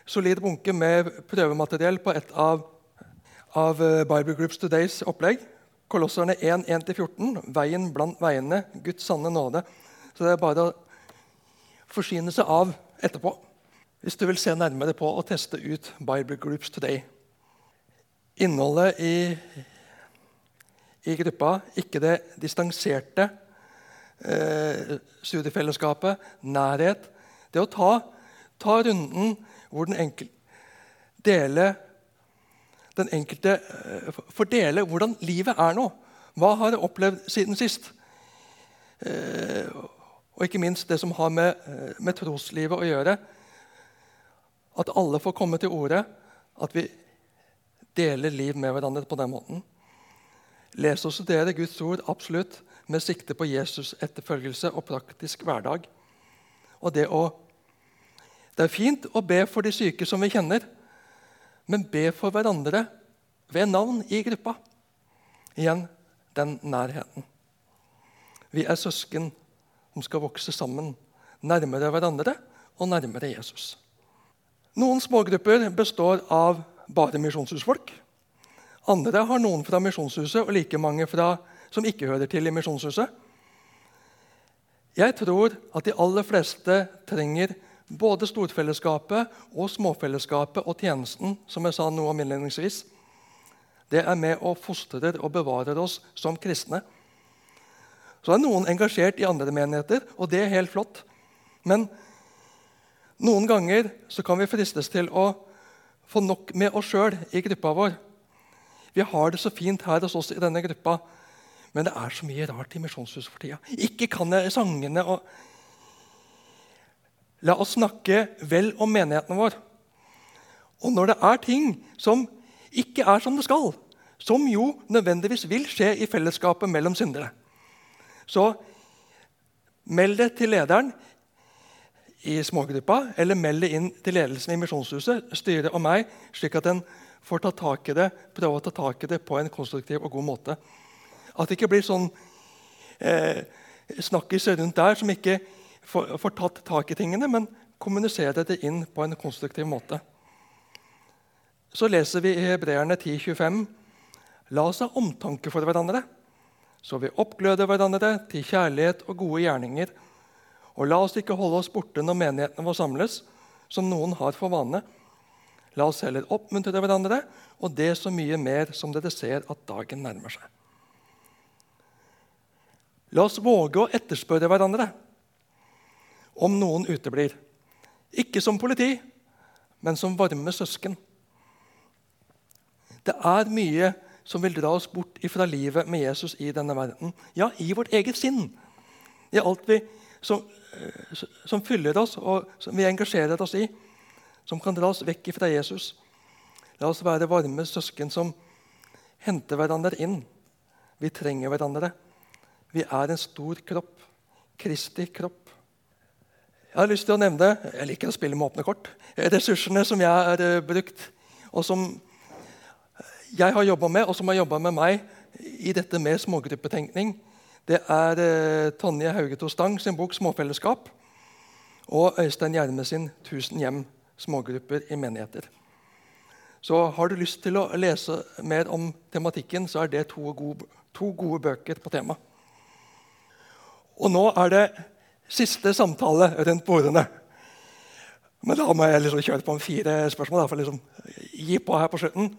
solid bunke med prøvemateriell på et av, av Bible Groups Todays opplegg. Kolosserne 1, 1-14. Veien blant veiene, Guds sanne nåde. Så det er bare å forsyne seg av etterpå hvis du vil se nærmere på og teste ut Bible Groups Today. Innholdet i i gruppa, ikke det distanserte eh, studiefellesskapet, nærhet. Det å ta, ta runden hvor den enkelte deler den enkelte eh, hvordan livet er nå. Hva har jeg opplevd siden sist? Eh, og ikke minst det som har med, eh, med troslivet å gjøre. At alle får komme til orde. At vi deler liv med hverandre på den måten. Les og studere Guds ord absolutt med sikte på Jesus' etterfølgelse og praktisk hverdag. Og det å Det er fint å be for de syke som vi kjenner, men be for hverandre ved navn i gruppa. Igjen den nærheten. Vi er søsken som skal vokse sammen, nærmere hverandre og nærmere Jesus. Noen smågrupper består av bare misjonshusfolk. Andre har noen fra Misjonshuset og like mange fra, som ikke hører til i Misjonshuset. Jeg tror at de aller fleste trenger både storfellesskapet og småfellesskapet og tjenesten, som jeg sa noe om innledningsvis. Det er med og fostrer og bevarer oss som kristne. Så er noen engasjert i andre menigheter, og det er helt flott. Men noen ganger så kan vi fristes til å få nok med oss sjøl i gruppa vår. Vi har det så fint her hos oss i denne gruppa, men det er så mye rart i Misjonshuset for tida. Ikke kan jeg sangene og La oss snakke vel om menigheten vår. Og når det er ting som ikke er som det skal, som jo nødvendigvis vil skje i fellesskapet mellom syndere, så meld det til lederen i smågruppa, eller meld det inn til ledelsen i Misjonshuset, styret og meg, slik at en får ta tak i det, prøve å ta tak i det på en konstruktiv og god måte. At det ikke blir sånn eh, snakkis rundt der som ikke får, får, tatt tak i tingene, men kommuniserer det inn på en konstruktiv måte. Så leser vi i Hebreerne 10,25.: La oss ha omtanke for hverandre, så vi oppgløder hverandre til kjærlighet og gode gjerninger. Og la oss ikke holde oss borte når menighetene vår samles, som noen har for vane. La oss heller oppmuntre hverandre, og det så mye mer som dere ser at dagen nærmer seg. La oss våge å etterspørre hverandre om noen uteblir. Ikke som politi, men som varme søsken. Det er mye som vil dra oss bort ifra livet med Jesus i denne verden. Ja, i vårt eget sinn. I alt vi som, som fyller oss, og som vi engasjerer oss i. Som kan dra oss vekk fra Jesus. La oss være varme søsken som henter hverandre inn. Vi trenger hverandre. Vi er en stor kropp. Kristi kropp. Jeg har lyst til å nevne jeg liker å spille med åpne kort, ressursene som jeg har uh, brukt, og som jeg har jobba med, og som har jobba med meg i dette med smågruppetenkning. Det er eh, Tonje Haugeto Stang sin bok 'Småfellesskap' og Øystein Gjerme sin 'Tusen hjem smågrupper i menigheter'. Så Har du lyst til å lese mer om tematikken, så er det to gode, to gode bøker på temaet. Og nå er det siste samtale rundt bordene. Men da må jeg liksom kjøre på med fire spørsmål. for liksom gi på her på slutten.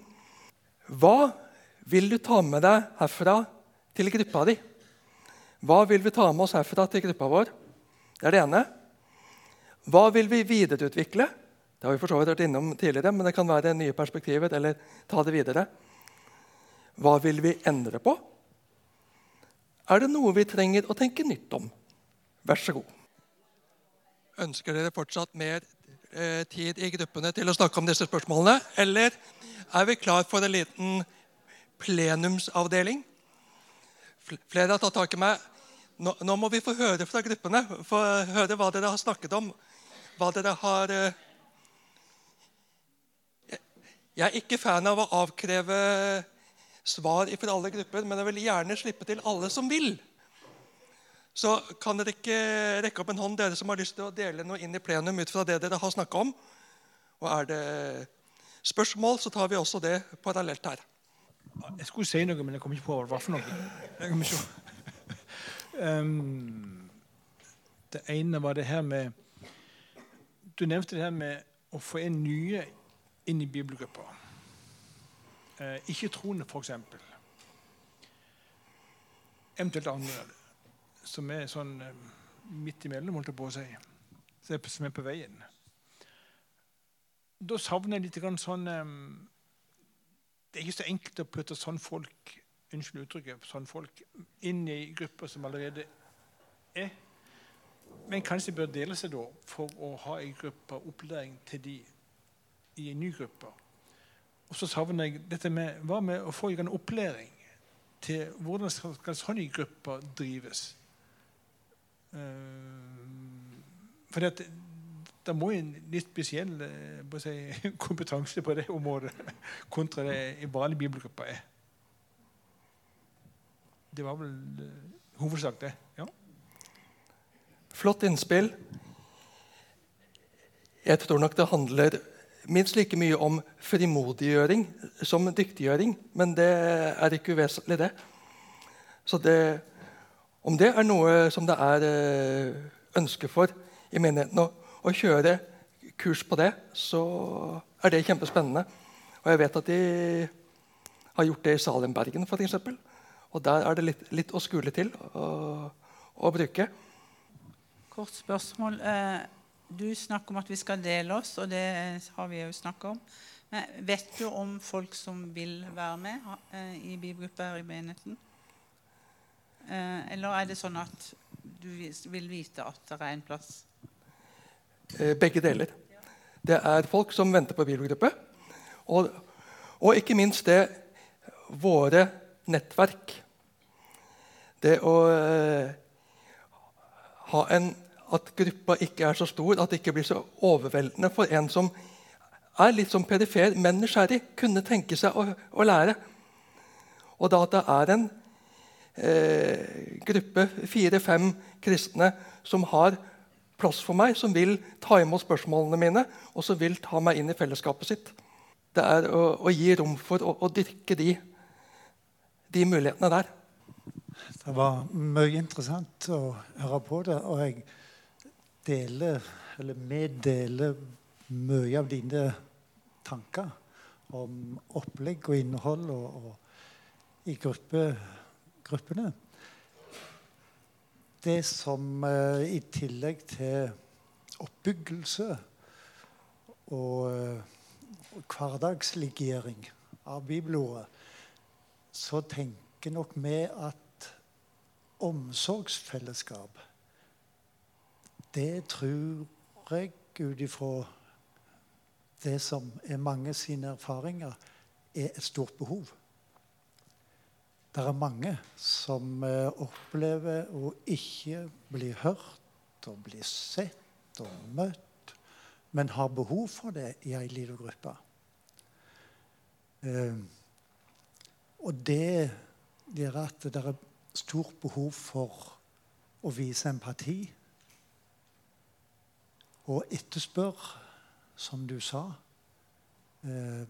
Hva vil du ta med deg herfra til gruppa di? Hva vil vi ta med oss herfra til gruppa vår? Det er det ene. Hva vil vi videreutvikle? Det har vi for så vidt vært innom tidligere, men det kan være nye perspektiver. eller ta det videre. Hva vil vi endre på? Er det noe vi trenger å tenke nytt om? Vær så god. Ønsker dere fortsatt mer eh, tid i gruppene til å snakke om disse spørsmålene? Eller er vi klar for en liten plenumsavdeling? Flere har tatt tak i meg. Nå, nå, må vi få høre fra gruppene. Få høre hva dere har snakket om. Hva dere har eh... Jeg er ikke fan av å avkreve svar fra alle grupper, men jeg vil gjerne slippe til alle som vil. Så kan dere ikke rekke opp en hånd, dere som har lyst til å dele noe inn i plenum ut fra det dere har snakka om. Og er det spørsmål, så tar vi også det parallelt her. Jeg skulle si noe, men jeg kom ikke på hva det var for noe. Um, det ene var det her med Du nevnte det her med å få inn nye inn i bibelgruppa. Uh, ikke troende, f.eks. Eventuelt andre som er sånn eh, midt imellom, holdt jeg på å si. Som er på veien. Da savner jeg litt sånn um, Det er ikke så enkelt å putte sånn folk unnskyld uttrykket, sånn folk inn i grupper som allerede er. Men kanskje bør dele seg da for å ha en gruppe opplæring til de i en ny gruppe. Og så savner jeg dette med hva med å få en opplæring til hvordan skal sånne grupper drives. Eh, for det, det må en litt spesiell eh, si, kompetanse på det området kontra det en vanlig bibelgruppe er. Det var vel uh, hovedsak, det. ja. Flott innspill. Jeg tror nok det handler minst like mye om frimodiggjøring som dyktiggjøring. Men det er ikke uvesentlig, det. Så det, om det er noe som det er eh, ønske for i menigheten å, å kjøre kurs på det, så er det kjempespennende. Og jeg vet at de har gjort det i Salembergen, f.eks. Og der er det litt, litt å skule til å bruke. Kort spørsmål. Eh, du snakker om at vi skal dele oss, og det har vi jo snakket om. Men vet du om folk som vil være med i bibelgruppa her i menigheten? Eh, eller er det sånn at du vil vite at det er en plass? Begge deler. Det er folk som venter på bibelgruppe. Og, og ikke minst det våre nettverk. Det å eh, ha en at gruppa ikke er så stor, at det ikke blir så overveldende for en som er litt som perifer, men nysgjerrig, kunne tenke seg å, å lære. Og da at det er en eh, gruppe, fire-fem kristne, som har plass for meg, som vil ta imot spørsmålene mine, og som vil ta meg inn i fellesskapet sitt. Det er å, å gi rom for å, å dyrke de, de mulighetene der. Det var mye interessant å høre på det. og jeg deler, eller vi deler mye av dine tanker om opplegg og innhold og, og i gruppe, gruppene. Det som uh, i tillegg til oppbyggelse og hverdagsliggjering av bibelordet, så tenker nok vi at omsorgsfellesskap det tror jeg, ut ifra det som er mange sine erfaringer, er et stort behov. Det er mange som eh, opplever å ikke bli hørt og bli sett og møtt, men har behov for det i ei lita gruppe. Eh, og det gjør at det er stort behov for å vise empati og etterspør, som du sa, eh,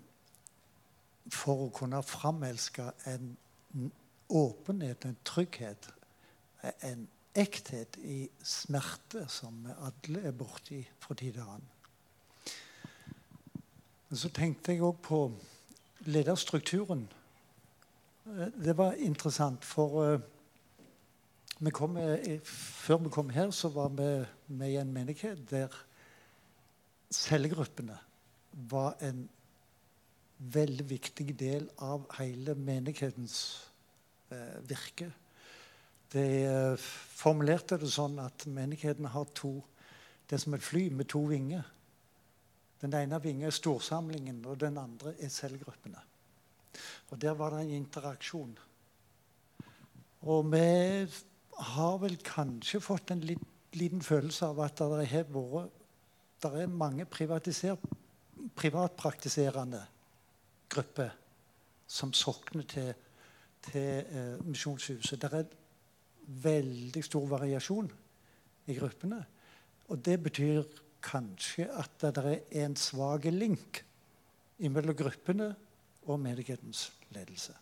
for å kunne framelske en åpenhet, en trygghet, en ekthet i smerte som vi alle er borti fra tid til annen. Så tenkte jeg òg på lederstrukturen. Eh, det var interessant, for eh, vi kom, før vi kom her, så var vi med i en menighet der cellegruppene var en veldig viktig del av hele menighetens eh, virke. De eh, formulerte det sånn at menigheten har to Det er som et fly med to vinger. Den ene vingen er storsamlingen, og den andre er cellegruppene. Og Der var det en interaksjon. Og vi har vel kanskje fått en litt, liten følelse av at det har vært der er mange privatpraktiserende grupper som sokner til, til eh, Misjonshuset. Det er veldig stor variasjon i gruppene. Og det betyr kanskje at det er en svak link mellom gruppene og menighetens ledelse.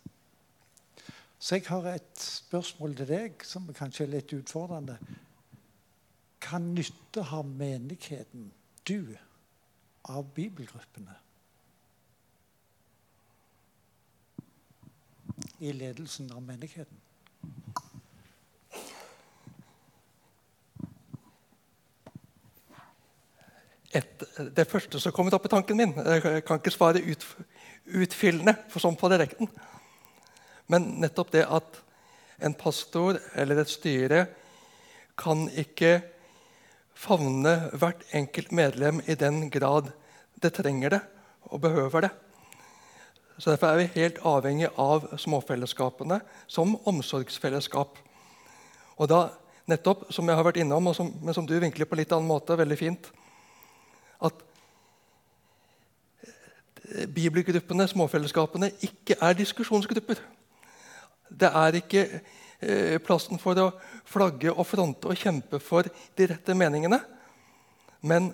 Så jeg har et spørsmål til deg som kanskje er litt utfordrende. Hva nytte har menigheten du av bibelgruppene i ledelsen av menigheten? Et, det første som kom opp i tanken min Jeg kan ikke svare ut, utfyllende for sånn på direkten. Men nettopp det at en pastor eller et styre kan ikke favne hvert enkelt medlem i den grad det trenger det og behøver det. Så Derfor er vi helt avhengig av småfellesskapene som omsorgsfellesskap. Og da nettopp, som jeg har vært innom, som, men som du vinkler på litt annen måte, veldig fint At bibelgruppene, småfellesskapene, ikke er diskusjonsgrupper. Det er ikke eh, plassen for å flagge og fronte og kjempe for de rette meningene. Men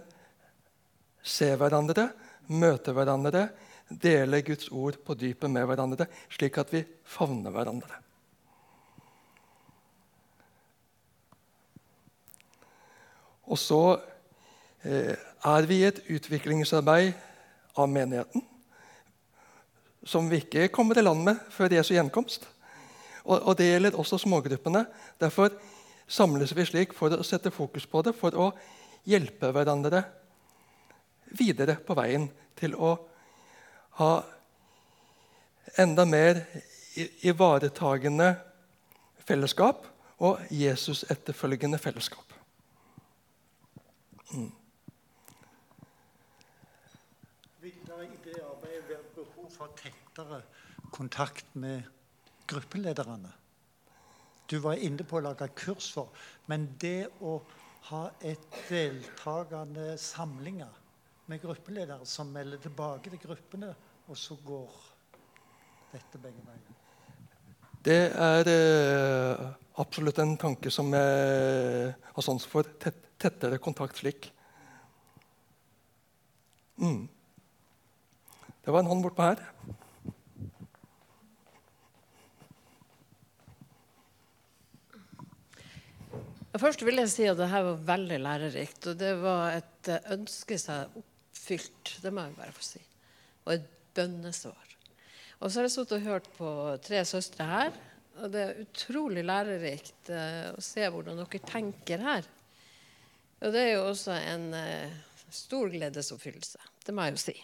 se hverandre, møte hverandre, dele Guds ord på dypet med hverandre, slik at vi favner hverandre. Og så eh, er vi i et utviklingsarbeid av menigheten som vi ikke kommer i land med før Jesu gjenkomst. Og, og det gjelder også smågruppene. Derfor samles vi slik for å sette fokus på det, for å hjelpe hverandre videre på veien til å ha enda mer ivaretagende fellesskap og Jesus-etterfølgende fellesskap. Mm. Vil det i det arbeidet være behov for tettere kontakt med gruppelederne? Du var inne på å lage kurs for, men det å ha et deltakende samlinger med gruppeledere som melder tilbake til gruppene, og så går dette begge veier. Det er eh, absolutt en tanke som jeg har sans for. Tett, tettere kontakt slik. Mm. Det var en hånd bortpå her. Først vil jeg si at dette var veldig lærerikt. Og det var et eh, ønske seg oppfylt, det må jeg bare få si. Og et bønnesvar. Og så har jeg sittet og hørt på tre søstre her. Og det er utrolig lærerikt eh, å se hvordan dere tenker her. Og det er jo også en eh, stor gledesoppfyllelse. Det må jeg jo si.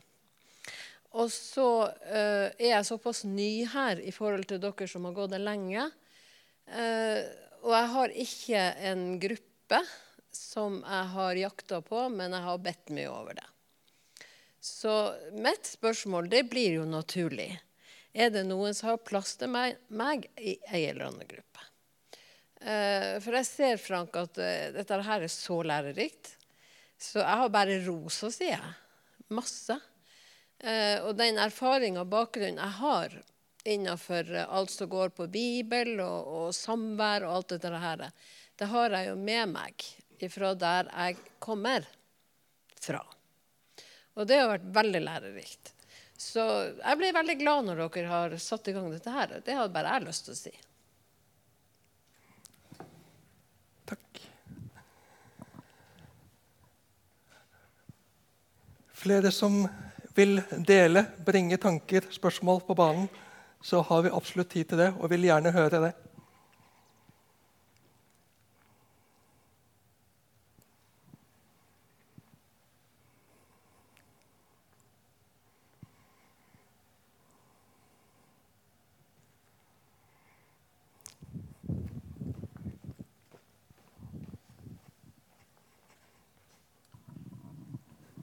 Og så er jeg såpass ny her i forhold til dere som har gått det lenge. Og jeg har ikke en gruppe som jeg har jakta på, men jeg har bedt mye over det. Så mitt spørsmål det blir jo naturlig. Er det noen som har plass til meg, meg i ei eller annen gruppe? Eh, for jeg ser, Frank, at uh, dette her er så lærerikt. Så jeg har bare ros å si. Masse. Uh, og den erfaringa og bakgrunnen jeg har innenfor alt som går på Bibel og, og samvær og alt dette her, det har jeg jo med meg ifra der jeg kommer fra. Og det har vært veldig lærerikt. Så jeg ble veldig glad når dere har satt i gang dette her. Det hadde bare jeg lyst til å si. Takk. Flere som vil dele, bringe tanker, spørsmål på banen, så har vi absolutt tid til det og vil gjerne høre det.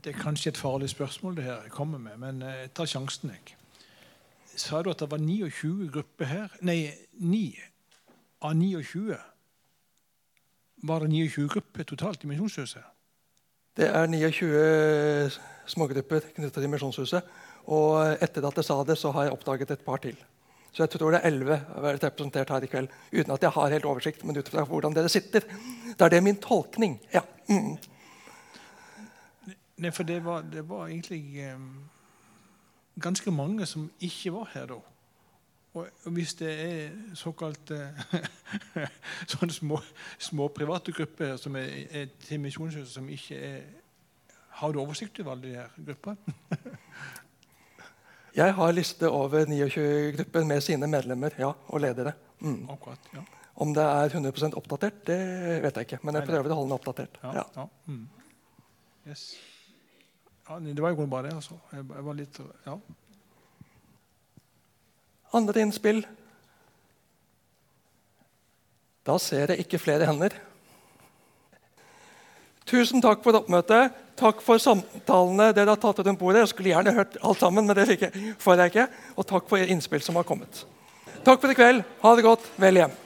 Det er kanskje et farlig spørsmål det her jeg kommer med, men eh, jeg tar sjansen. jeg. Sa du at det var 29 grupper her? Nei, 9 av 29. Var det 29 grupper totalt i Misjonshuset? Det er 29 smågrupper knyttet til Misjonshuset. Og etter at jeg sa det, så har jeg oppdaget et par til. Så jeg tror det er 11 vært representert her i kveld. Uten at jeg har helt oversikt, men ut fra hvordan dere sitter. Da er det min tolkning. Ja. Mm. Nei, for det var, det var egentlig eh, ganske mange som ikke var her da. Og hvis det er såkalt eh, sånne små, små, private grupper som er, er til Misjonshuset, som ikke er Har du oversikt over alle de her gruppene? Jeg har liste over 29 grupper med sine medlemmer ja, og ledere. Mm. Akkurat, ja. Om det er 100% oppdatert, det vet jeg ikke. Men jeg prøver å holde den oppdatert. Ja, ja. Mm. Yes. Ja, det var jo bare det. altså. Jeg, jeg var litt, ja. Andre innspill? Da ser jeg ikke flere hender. Tusen takk for oppmøtet. Takk for samtalene dere har tatt rundt bordet. Jeg skulle gjerne hørt alt sammen, men det får jeg ikke. Og takk for innspill som har kommet. Takk for i kveld. Ha det godt. Vel hjem.